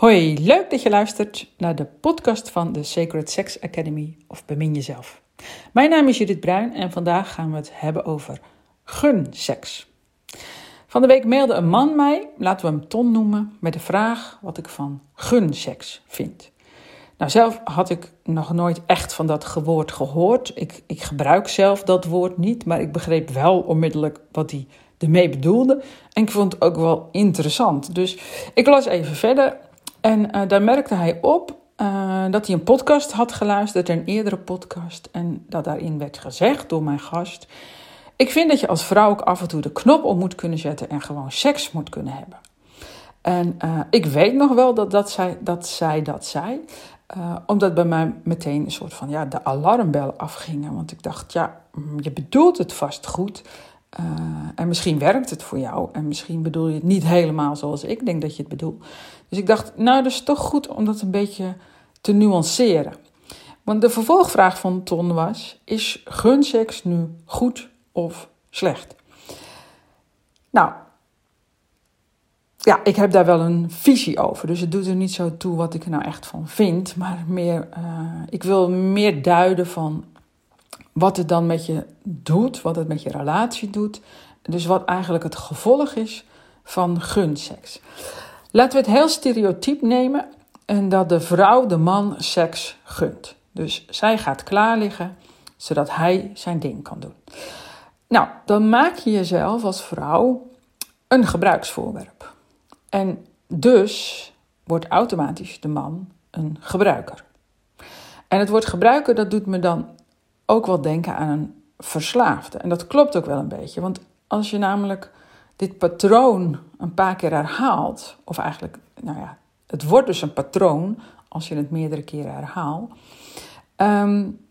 Hoi, leuk dat je luistert naar de podcast van de Sacred Sex Academy of Bemin Jezelf. Mijn naam is Judith Bruin en vandaag gaan we het hebben over gunseks. Van de week mailde een man mij, laten we hem Ton noemen, met de vraag wat ik van gunseks vind. Nou, zelf had ik nog nooit echt van dat woord gehoord. Ik, ik gebruik zelf dat woord niet, maar ik begreep wel onmiddellijk wat hij ermee bedoelde. En ik vond het ook wel interessant. Dus ik las even verder en uh, daar merkte hij op uh, dat hij een podcast had geluisterd, een eerdere podcast. En dat daarin werd gezegd door mijn gast. Ik vind dat je als vrouw ook af en toe de knop om moet kunnen zetten en gewoon seks moet kunnen hebben. En uh, ik weet nog wel dat, dat, zij, dat zij dat zei. Omdat bij mij meteen een soort van ja, de alarmbel afgingen. Want ik dacht, ja, je bedoelt het vast goed. En misschien werkt het voor jou. En misschien bedoel je het niet helemaal zoals ik denk dat je het bedoelt. Dus ik dacht, nou, dat is toch goed om dat een beetje te nuanceren. Want de vervolgvraag van Ton was: is gunseks nu goed of slecht? Nou, ja, ik heb daar wel een visie over. Dus het doet er niet zo toe wat ik er nou echt van vind. Maar meer, uh, ik wil meer duiden van wat het dan met je doet, wat het met je relatie doet. Dus wat eigenlijk het gevolg is van gunseks. Laten we het heel stereotyp nemen en dat de vrouw de man seks gunt. Dus zij gaat klaar liggen zodat hij zijn ding kan doen. Nou, dan maak je jezelf als vrouw een gebruiksvoorwerp. En dus wordt automatisch de man een gebruiker. En het woord gebruiker, dat doet me dan ook wel denken aan een verslaafde. En dat klopt ook wel een beetje, want als je namelijk dit patroon een paar keer herhaalt, of eigenlijk, nou ja, het wordt dus een patroon als je het meerdere keren herhaalt, um,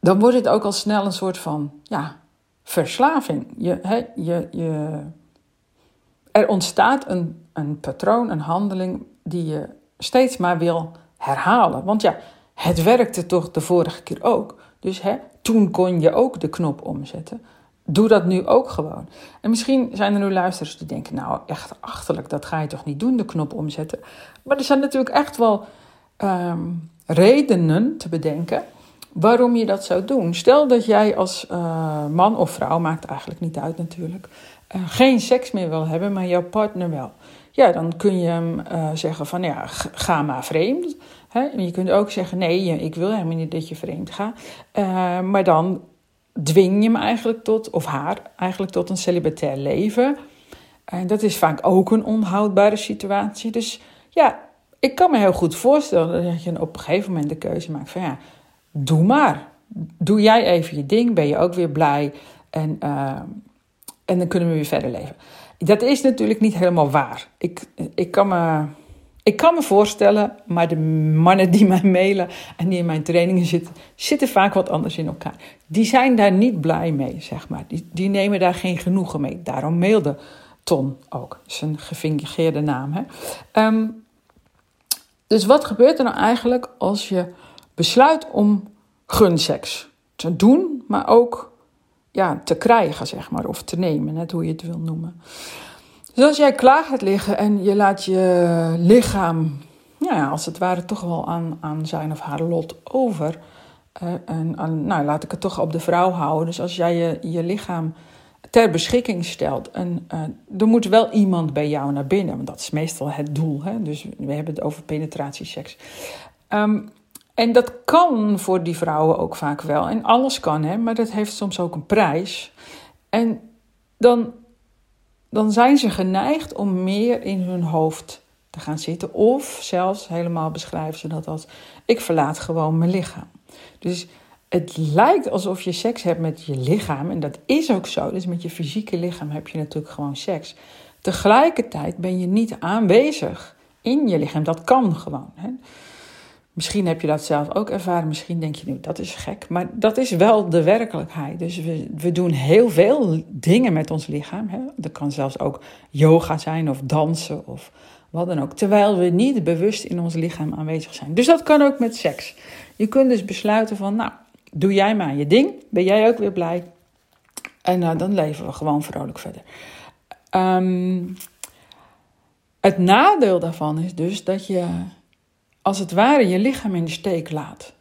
dan wordt het ook al snel een soort van, ja, verslaving. Je, je, je, er ontstaat een, een patroon, een handeling die je steeds maar wil herhalen. Want ja, het werkte toch de vorige keer ook. Dus hè, toen kon je ook de knop omzetten. Doe dat nu ook gewoon. En misschien zijn er nu luisteraars die denken: Nou, echt achterlijk, dat ga je toch niet doen, de knop omzetten. Maar er zijn natuurlijk echt wel um, redenen te bedenken waarom je dat zou doen. Stel dat jij als uh, man of vrouw, maakt eigenlijk niet uit natuurlijk, uh, geen seks meer wil hebben, maar jouw partner wel. Ja, dan kun je hem uh, zeggen van ja, ga maar vreemd. En je kunt ook zeggen nee, ik wil helemaal niet dat je vreemd gaat. maar dan dwing je hem eigenlijk tot, of haar eigenlijk tot een celibatair leven. En dat is vaak ook een onhoudbare situatie. Dus ja, ik kan me heel goed voorstellen dat je op een gegeven moment de keuze maakt van ja, doe maar. Doe jij even je ding, ben je ook weer blij en, uh, en dan kunnen we weer verder leven. Dat is natuurlijk niet helemaal waar. Ik, ik kan me ik kan me voorstellen, maar de mannen die mij mailen en die in mijn trainingen zitten, zitten vaak wat anders in elkaar. Die zijn daar niet blij mee, zeg maar. Die, die nemen daar geen genoegen mee. Daarom mailde Ton ook. Dat is een gefingeerde naam. Hè? Um, dus wat gebeurt er nou eigenlijk als je besluit om gunseks te doen, maar ook ja, te krijgen, zeg maar, of te nemen, net hoe je het wil noemen. Dus als jij klaar gaat liggen en je laat je lichaam, nou ja, als het ware, toch wel aan, aan zijn of haar lot over. Uh, en nou, laat ik het toch op de vrouw houden. Dus als jij je, je lichaam ter beschikking stelt. En uh, er moet wel iemand bij jou naar binnen, want dat is meestal het doel. Hè? Dus we hebben het over penetratieseks. Um, en dat kan voor die vrouwen ook vaak wel. En alles kan, hè? maar dat heeft soms ook een prijs. En dan dan zijn ze geneigd om meer in hun hoofd te gaan zitten. Of zelfs helemaal beschrijven ze dat als: ik verlaat gewoon mijn lichaam. Dus het lijkt alsof je seks hebt met je lichaam. En dat is ook zo. Dus met je fysieke lichaam heb je natuurlijk gewoon seks. Tegelijkertijd ben je niet aanwezig in je lichaam. Dat kan gewoon. Hè? Misschien heb je dat zelf ook ervaren. Misschien denk je nu, dat is gek. Maar dat is wel de werkelijkheid. Dus we, we doen heel veel dingen met ons lichaam. Hè? Dat kan zelfs ook yoga zijn of dansen of wat dan ook. Terwijl we niet bewust in ons lichaam aanwezig zijn. Dus dat kan ook met seks. Je kunt dus besluiten van, nou, doe jij maar je ding. Ben jij ook weer blij. En uh, dan leven we gewoon vrolijk verder. Um, Het nadeel daarvan is dus dat je als het ware je lichaam in de steek laat.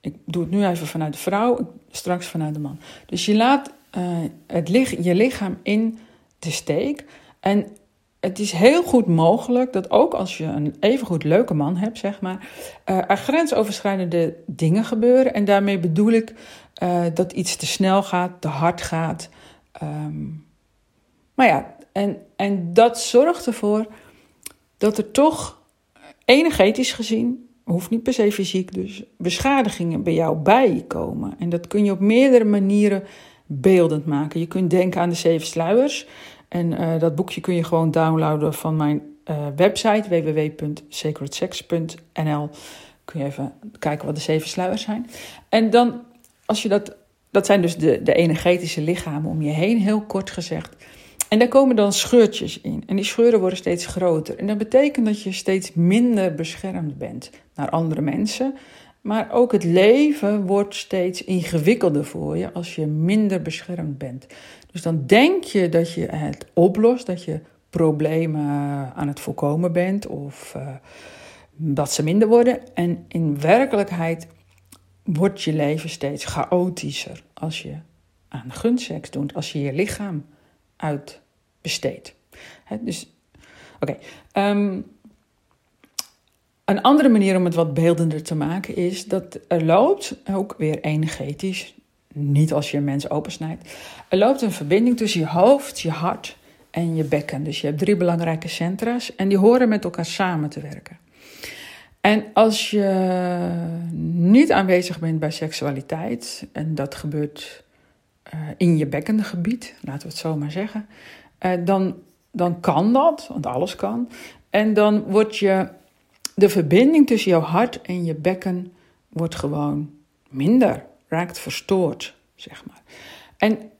Ik doe het nu even vanuit de vrouw, straks vanuit de man. Dus je laat uh, het, je lichaam in de steek. En het is heel goed mogelijk dat ook als je een evengoed leuke man hebt, zeg maar, uh, er grensoverschrijdende dingen gebeuren. En daarmee bedoel ik uh, dat iets te snel gaat, te hard gaat. Um, maar ja, en, en dat zorgt ervoor dat er toch energetisch gezien, hoeft niet per se fysiek, dus beschadigingen bij jou bijkomen. En dat kun je op meerdere manieren beeldend maken. Je kunt denken aan de zeven sluiers. En uh, dat boekje kun je gewoon downloaden van mijn uh, website www.sacredsex.nl. Kun je even kijken wat de zeven sluiers zijn. En dan, als je dat, dat zijn dus de, de energetische lichamen om je heen, heel kort gezegd. En daar komen dan scheurtjes in. En die scheuren worden steeds groter. En dat betekent dat je steeds minder beschermd bent naar andere mensen. Maar ook het leven wordt steeds ingewikkelder voor je als je minder beschermd bent. Dus dan denk je dat je het oplost, dat je problemen aan het voorkomen bent of uh, dat ze minder worden. En in werkelijkheid wordt je leven steeds chaotischer als je aan gunseks doet, als je je lichaam uitbesteedt. dus, oké. Ehm, een andere manier om het wat beeldender te maken is dat er loopt, ook weer energetisch, niet als je een mens opensnijdt, er loopt een verbinding tussen je hoofd, je hart en je bekken. Dus je hebt drie belangrijke centra's en die horen met elkaar samen te werken. En als je niet aanwezig bent bij seksualiteit, en dat gebeurt in je bekkengebied, laten we het zo maar zeggen, uh, dan, dan kan dat, want alles kan. En dan wordt je de verbinding tussen jouw hart en je bekken wordt gewoon minder, raakt verstoord, zeg maar. En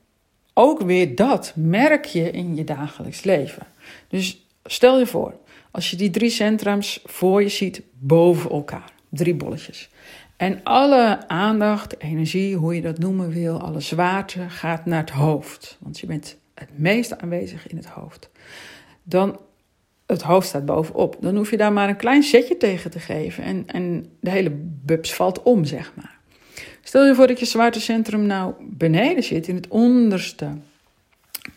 ook weer dat merk je in je dagelijks leven. Dus stel je voor, als je die drie centrums voor je ziet boven elkaar, drie bolletjes. En alle aandacht, energie, hoe je dat noemen wil, alle zwaarte gaat naar het hoofd. Want je bent het meest aanwezig in het hoofd. Dan het hoofd staat bovenop. Dan hoef je daar maar een klein zetje tegen te geven. En, en de hele bubs valt om, zeg maar. Stel je voor dat je zwaartecentrum nou beneden zit, in het onderste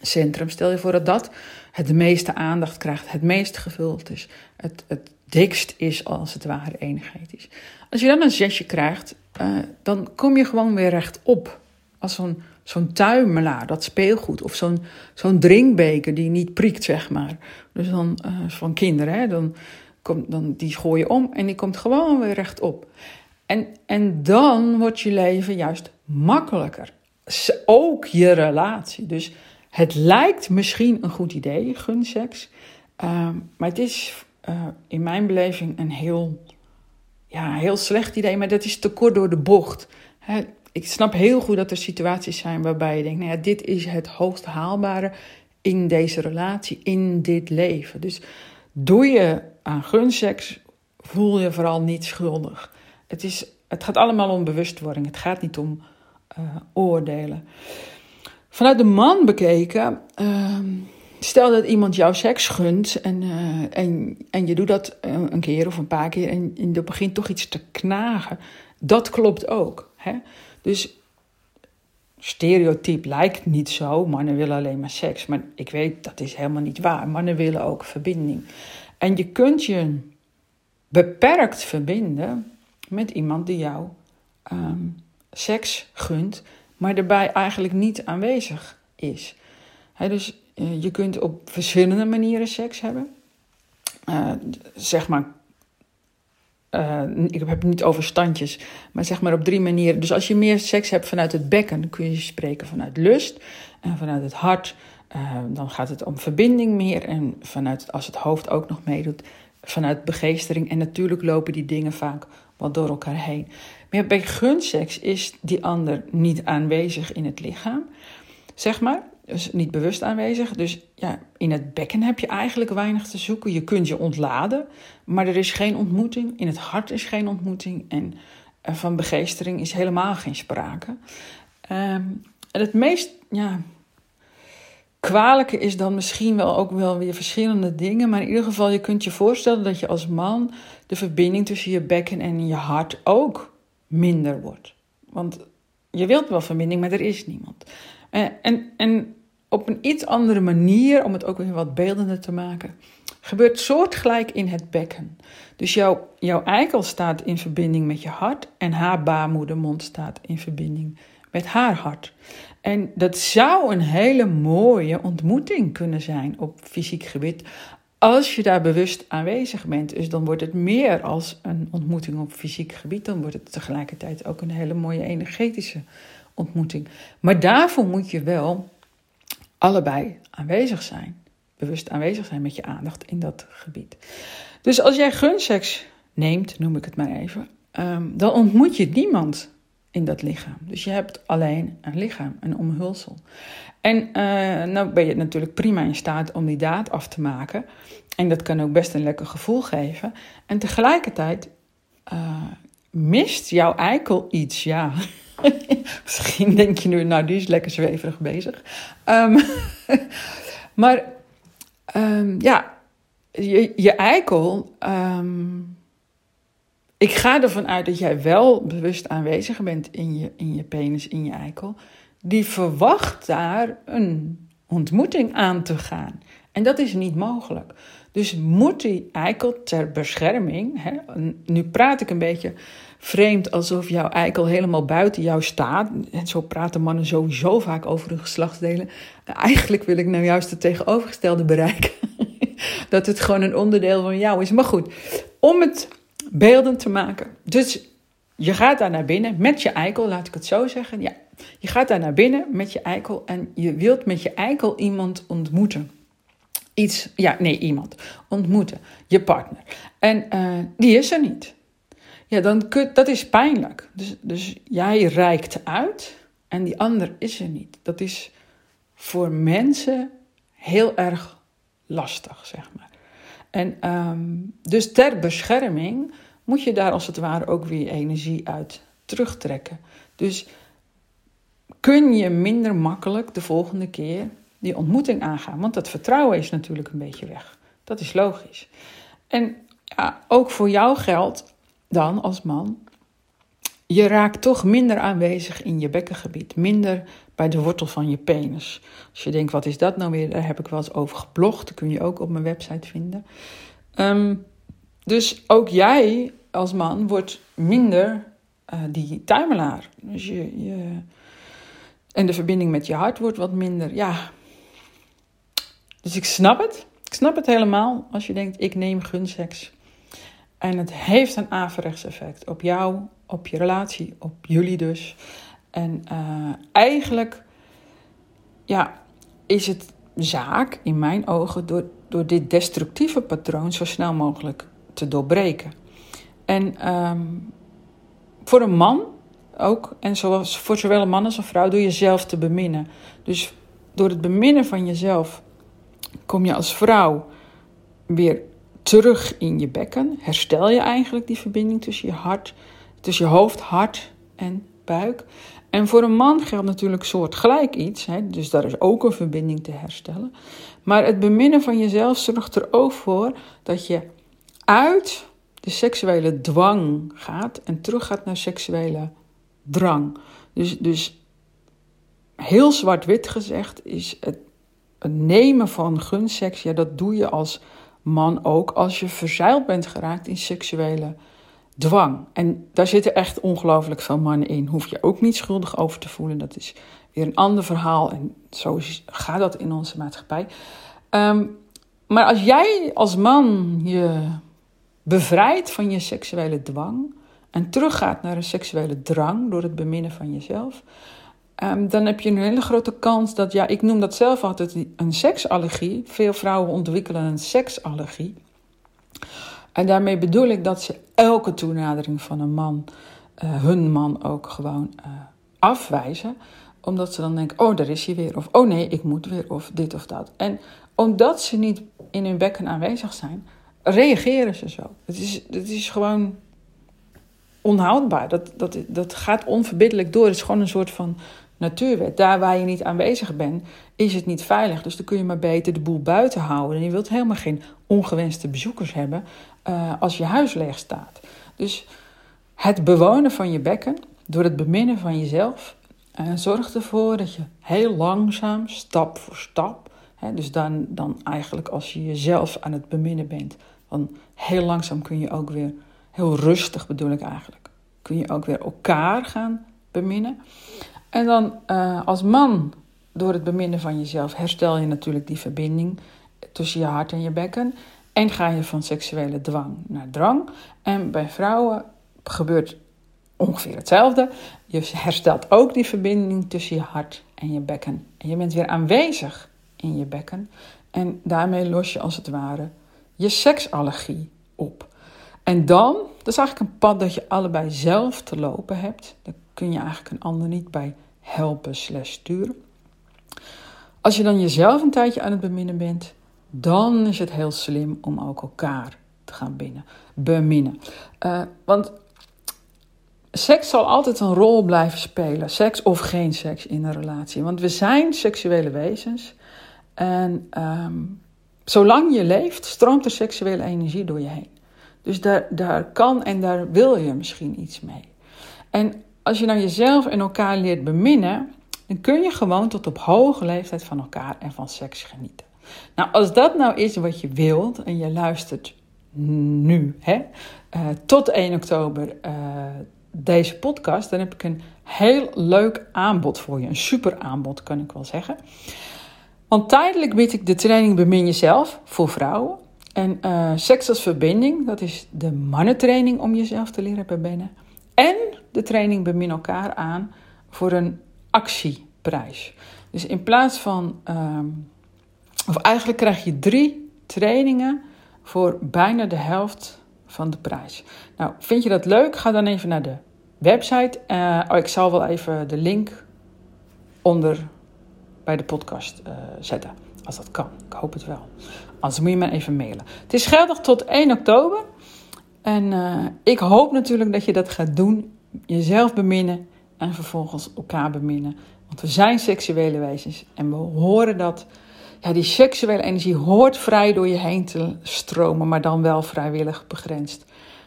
centrum. Stel je voor dat dat het meeste aandacht krijgt, het meest gevuld is, het, het dikst is als het ware energetisch. Als je dan een zesje krijgt, uh, dan kom je gewoon weer rechtop. Als zo'n zo'n tuimelaar, dat speelgoed. Of zo'n zo'n drinkbeker die niet prikt, zeg maar. Dus dan uh, van kinderen, hè, dan, komt, dan die gooi je om en die komt gewoon weer rechtop. En, en dan wordt je leven juist makkelijker. Ook je relatie. Dus het lijkt misschien een goed idee, gunseks. Uh, maar het is uh, in mijn beleving een heel, ja, heel slecht idee. Maar dat is te kort door de bocht. Ik snap heel goed dat er situaties zijn waarbij je denkt: nou ja, dit is het hoogst haalbare in deze relatie, in dit leven. Dus doe je aan gunseks, voel je vooral niet schuldig. Het, is, het gaat allemaal om bewustwording, het gaat niet om uh, oordelen. Vanuit de man bekeken, uh, stel dat iemand jou seks gunt en, uh, en, en je doet dat een keer of een paar keer en, en er begint toch iets te knagen. Dat klopt ook. Hè? Dus stereotype lijkt niet zo. Mannen willen alleen maar seks. Maar ik weet dat is helemaal niet waar. Mannen willen ook verbinding. En je kunt je beperkt verbinden met iemand die jou um, seks gunt, maar daarbij eigenlijk niet aanwezig is. dus uh, je kunt op verschillende manieren seks hebben. Uh, zeg maar uh, ik heb het niet over standjes, maar zeg maar op drie manieren. Dus als je meer seks hebt vanuit het bekken, kun je spreken vanuit lust en vanuit het hart. Dan gaat het om verbinding meer en vanuit, als het hoofd ook nog meedoet, vanuit begeestering. En natuurlijk lopen die dingen vaak wat door elkaar heen. Maar bij gunseks is die ander niet aanwezig in het lichaam, zeg maar dus niet bewust aanwezig. Dus ja, in het bekken heb je eigenlijk weinig te zoeken. Je kunt je ontladen, maar er is geen ontmoeting. In het hart is geen ontmoeting. En eh, van begeestering is helemaal geen sprake. Um, en het meest, ja, kwalijke is dan misschien wel ook wel weer verschillende dingen. Maar in ieder geval, je kunt je voorstellen dat je als man de verbinding tussen je bekken en je hart ook minder wordt. Want je wilt wel verbinding, maar er is niemand. Eh, en, en op een iets andere manier, om het ook weer wat beeldender te maken, gebeurt soortgelijk in het bekken. Dus jouw, jouw eikel staat in verbinding met je hart en haar baarmoedermond staat in verbinding met haar hart. En dat zou een hele mooie ontmoeting kunnen zijn op fysiek gebied. Als je daar bewust aanwezig bent, dus dan wordt het meer als een ontmoeting op fysiek gebied, dan wordt het tegelijkertijd ook een hele mooie energetische ontmoeting. Maar daarvoor moet je wel allebei aanwezig zijn. Bewust aanwezig zijn met je aandacht in dat gebied. Dus als jij gunseks neemt, noem ik het maar even, ehm, dan ontmoet je niemand in dat lichaam. Dus je hebt alleen een lichaam, een omhulsel. En uh, nou ben je natuurlijk prima in staat om die daad af te maken. En dat kan ook best een lekker gevoel geven. En tegelijkertijd uh, mist jouw eikel iets, ja. Misschien denk je nu, nou, die is lekker zweverig bezig. Um, maar um, ja, je, je eikel. Um, ik ga ervan uit dat jij wel bewust aanwezig bent in je, in je penis, in je eikel. Die verwacht daar een ontmoeting aan te gaan. En dat is niet mogelijk. Dus moet die eikel ter bescherming. Hè, nu praat ik een beetje vreemd alsof jouw eikel helemaal buiten jou staat. En zo praten mannen sowieso vaak over hun geslachtsdelen. Eigenlijk wil ik nou juist het tegenovergestelde bereiken. dat het gewoon een onderdeel van jou is. Maar goed, om het beeldend te maken. Dus je gaat daar naar binnen met je eikel, laat ik het zo zeggen. Ja, je gaat daar naar binnen met je eikel en je wilt met je eikel iemand ontmoeten. Iets, ja, nee, iemand ontmoeten, je partner. En uh, die is er niet. Ja, dan dat is pijnlijk. Dus, dus jij reikt uit en die ander is er niet. Dat is voor mensen heel erg lastig, zeg maar. En um, dus ter bescherming moet je daar als het ware ook weer energie uit terugtrekken. Dus kun je minder makkelijk de volgende keer die ontmoeting aangaan. Want dat vertrouwen is natuurlijk een beetje weg. Dat is logisch. En ja, ook voor jou geldt dan als man. Je raakt toch minder aanwezig in je bekkengebied, minder bij de wortel van je penis. Als je denkt, wat is dat nou weer? Daar heb ik wel eens over geblogd. Dat kun je ook op mijn website vinden. Um, dus ook jij als man wordt minder uh, die tuimelaar. Dus je, je, en de verbinding met je hart wordt wat minder. Ja. Dus ik snap het. Ik snap het helemaal als je denkt, ik neem gunseks. En het heeft een averechts effect op jou, op je relatie, op jullie dus. En uh, eigenlijk ja, is het zaak in mijn ogen door, door dit destructieve patroon zo snel mogelijk te doorbreken. En um, voor een man ook, en zoals voor zowel een man als een vrouw, door jezelf te beminnen. Dus door het beminnen van jezelf kom je als vrouw weer terug in je bekken. Herstel je eigenlijk die verbinding tussen je hart, tussen je hoofd, hart en buik. En voor een man geldt natuurlijk soortgelijk iets, hè, dus daar is ook een verbinding te herstellen. Maar het beminnen van jezelf zorgt er ook voor dat je uit de seksuele dwang gaat en terug gaat naar seksuele drang. Dus, dus heel zwart-wit gezegd is het, het nemen van gunseks, ja, dat doe je als man ook als je verzeild bent geraakt in seksuele dwang. En daar zitten echt ongelooflijk veel mannen in. Hoef je ook niet schuldig over te voelen. Dat is weer een ander verhaal. En zo gaat dat in onze maatschappij. Ehm, maar als jij als man je bevrijdt van je seksuele dwang en teruggaat naar een seksuele drang door het beminnen van jezelf, um, dan heb je een hele grote kans dat, ja, ik noem dat zelf altijd een seksallergie. Veel vrouwen ontwikkelen een seksallergie. En daarmee bedoel ik dat ze elke toenadering van een man, uh, hun man ook gewoon uh, afwijzen. Omdat ze dan denken, oh daar is hij weer. Of oh nee, ik moet weer. Of dit of dat. En omdat ze niet in hun bekken aanwezig zijn, reageren ze zo. Het is, het is gewoon onhoudbaar. Dat, dat, dat gaat onverbiddelijk door. Het is gewoon een soort van natuurwet. Daar waar je niet aanwezig bent, is het niet veilig. Dus dan kun je maar beter de boel buiten houden. En je wilt helemaal geen ongewenste bezoekers hebben uh, als je huis leeg staat. Dus het bewonen van je bekken, door het beminnen van jezelf, uh, zorgt ervoor dat je heel langzaam, stap voor stap, hè, dus dan, dan eigenlijk als je jezelf aan het beminnen bent, dan heel langzaam kun je ook weer, heel rustig bedoel ik eigenlijk, kun je ook weer elkaar gaan beminnen. En dan uh, als man, door het beminnen van jezelf, herstel je natuurlijk die verbinding tussen je hart en je bekken. En ga je van seksuele dwang naar drang. En bij vrouwen gebeurt ongeveer hetzelfde. Je herstelt ook die verbinding tussen je hart en je bekken. En je bent weer aanwezig in je bekken. En daarmee los je als het ware je seksallergie op. En dan, dat is eigenlijk een pad dat je allebei zelf te lopen hebt. Daar kun je eigenlijk een ander niet bij helpen slash sturen. Als je dan jezelf een tijdje aan het beminnen bent, dan is het heel slim om ook elkaar te gaan binnen, beminnen. Uh, want seks zal altijd een rol blijven spelen, seks of geen seks in een relatie. Want we zijn seksuele wezens en um, zolang je leeft, stroomt er seksuele energie door je heen. Dus daar, daar kan en daar wil je misschien iets mee. En als je nou jezelf en elkaar leert beminnen, dan kun je gewoon tot op hoge leeftijd van elkaar en van seks genieten. Nou, als dat nou is wat je wilt en je luistert nu, hè, uh, tot 1 oktober uh, deze podcast, dan heb ik een heel leuk aanbod voor je. Een super aanbod, kan ik wel zeggen. Want tijdelijk bied ik de training Bemin Jezelf voor vrouwen. En uh, seks als verbinding, dat is de mannentraining om jezelf te leren beminnen. En de training Bemin elkaar aan voor een actieprijs. Dus in plaats van, um, of eigenlijk krijg je drie trainingen voor bijna de helft van de prijs. Nou, vind je dat leuk? Ga dan even naar de website. Uh, oh, ik zal wel even de link onder bij de podcast uh, zetten. Als dat kan. Ik hoop het wel. Anders moet je me even mailen. Het is geldig tot 1 oktober. En uh, ik hoop natuurlijk dat je dat gaat doen. Jezelf beminnen en vervolgens elkaar beminnen. Want we zijn seksuele wezens en we horen dat. Ja, die seksuele energie hoort vrij door je heen te stromen, maar dan wel vrijwillig begrensd.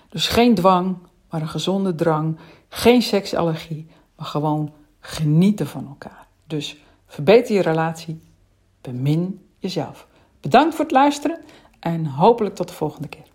Dus geen dwang, maar een gezonde drang. Geen seksallergie, maar gewoon genieten van elkaar. Dus verbeter je relatie, bemin jezelf. Bedankt voor het luisteren en hopelijk tot de volgende keer.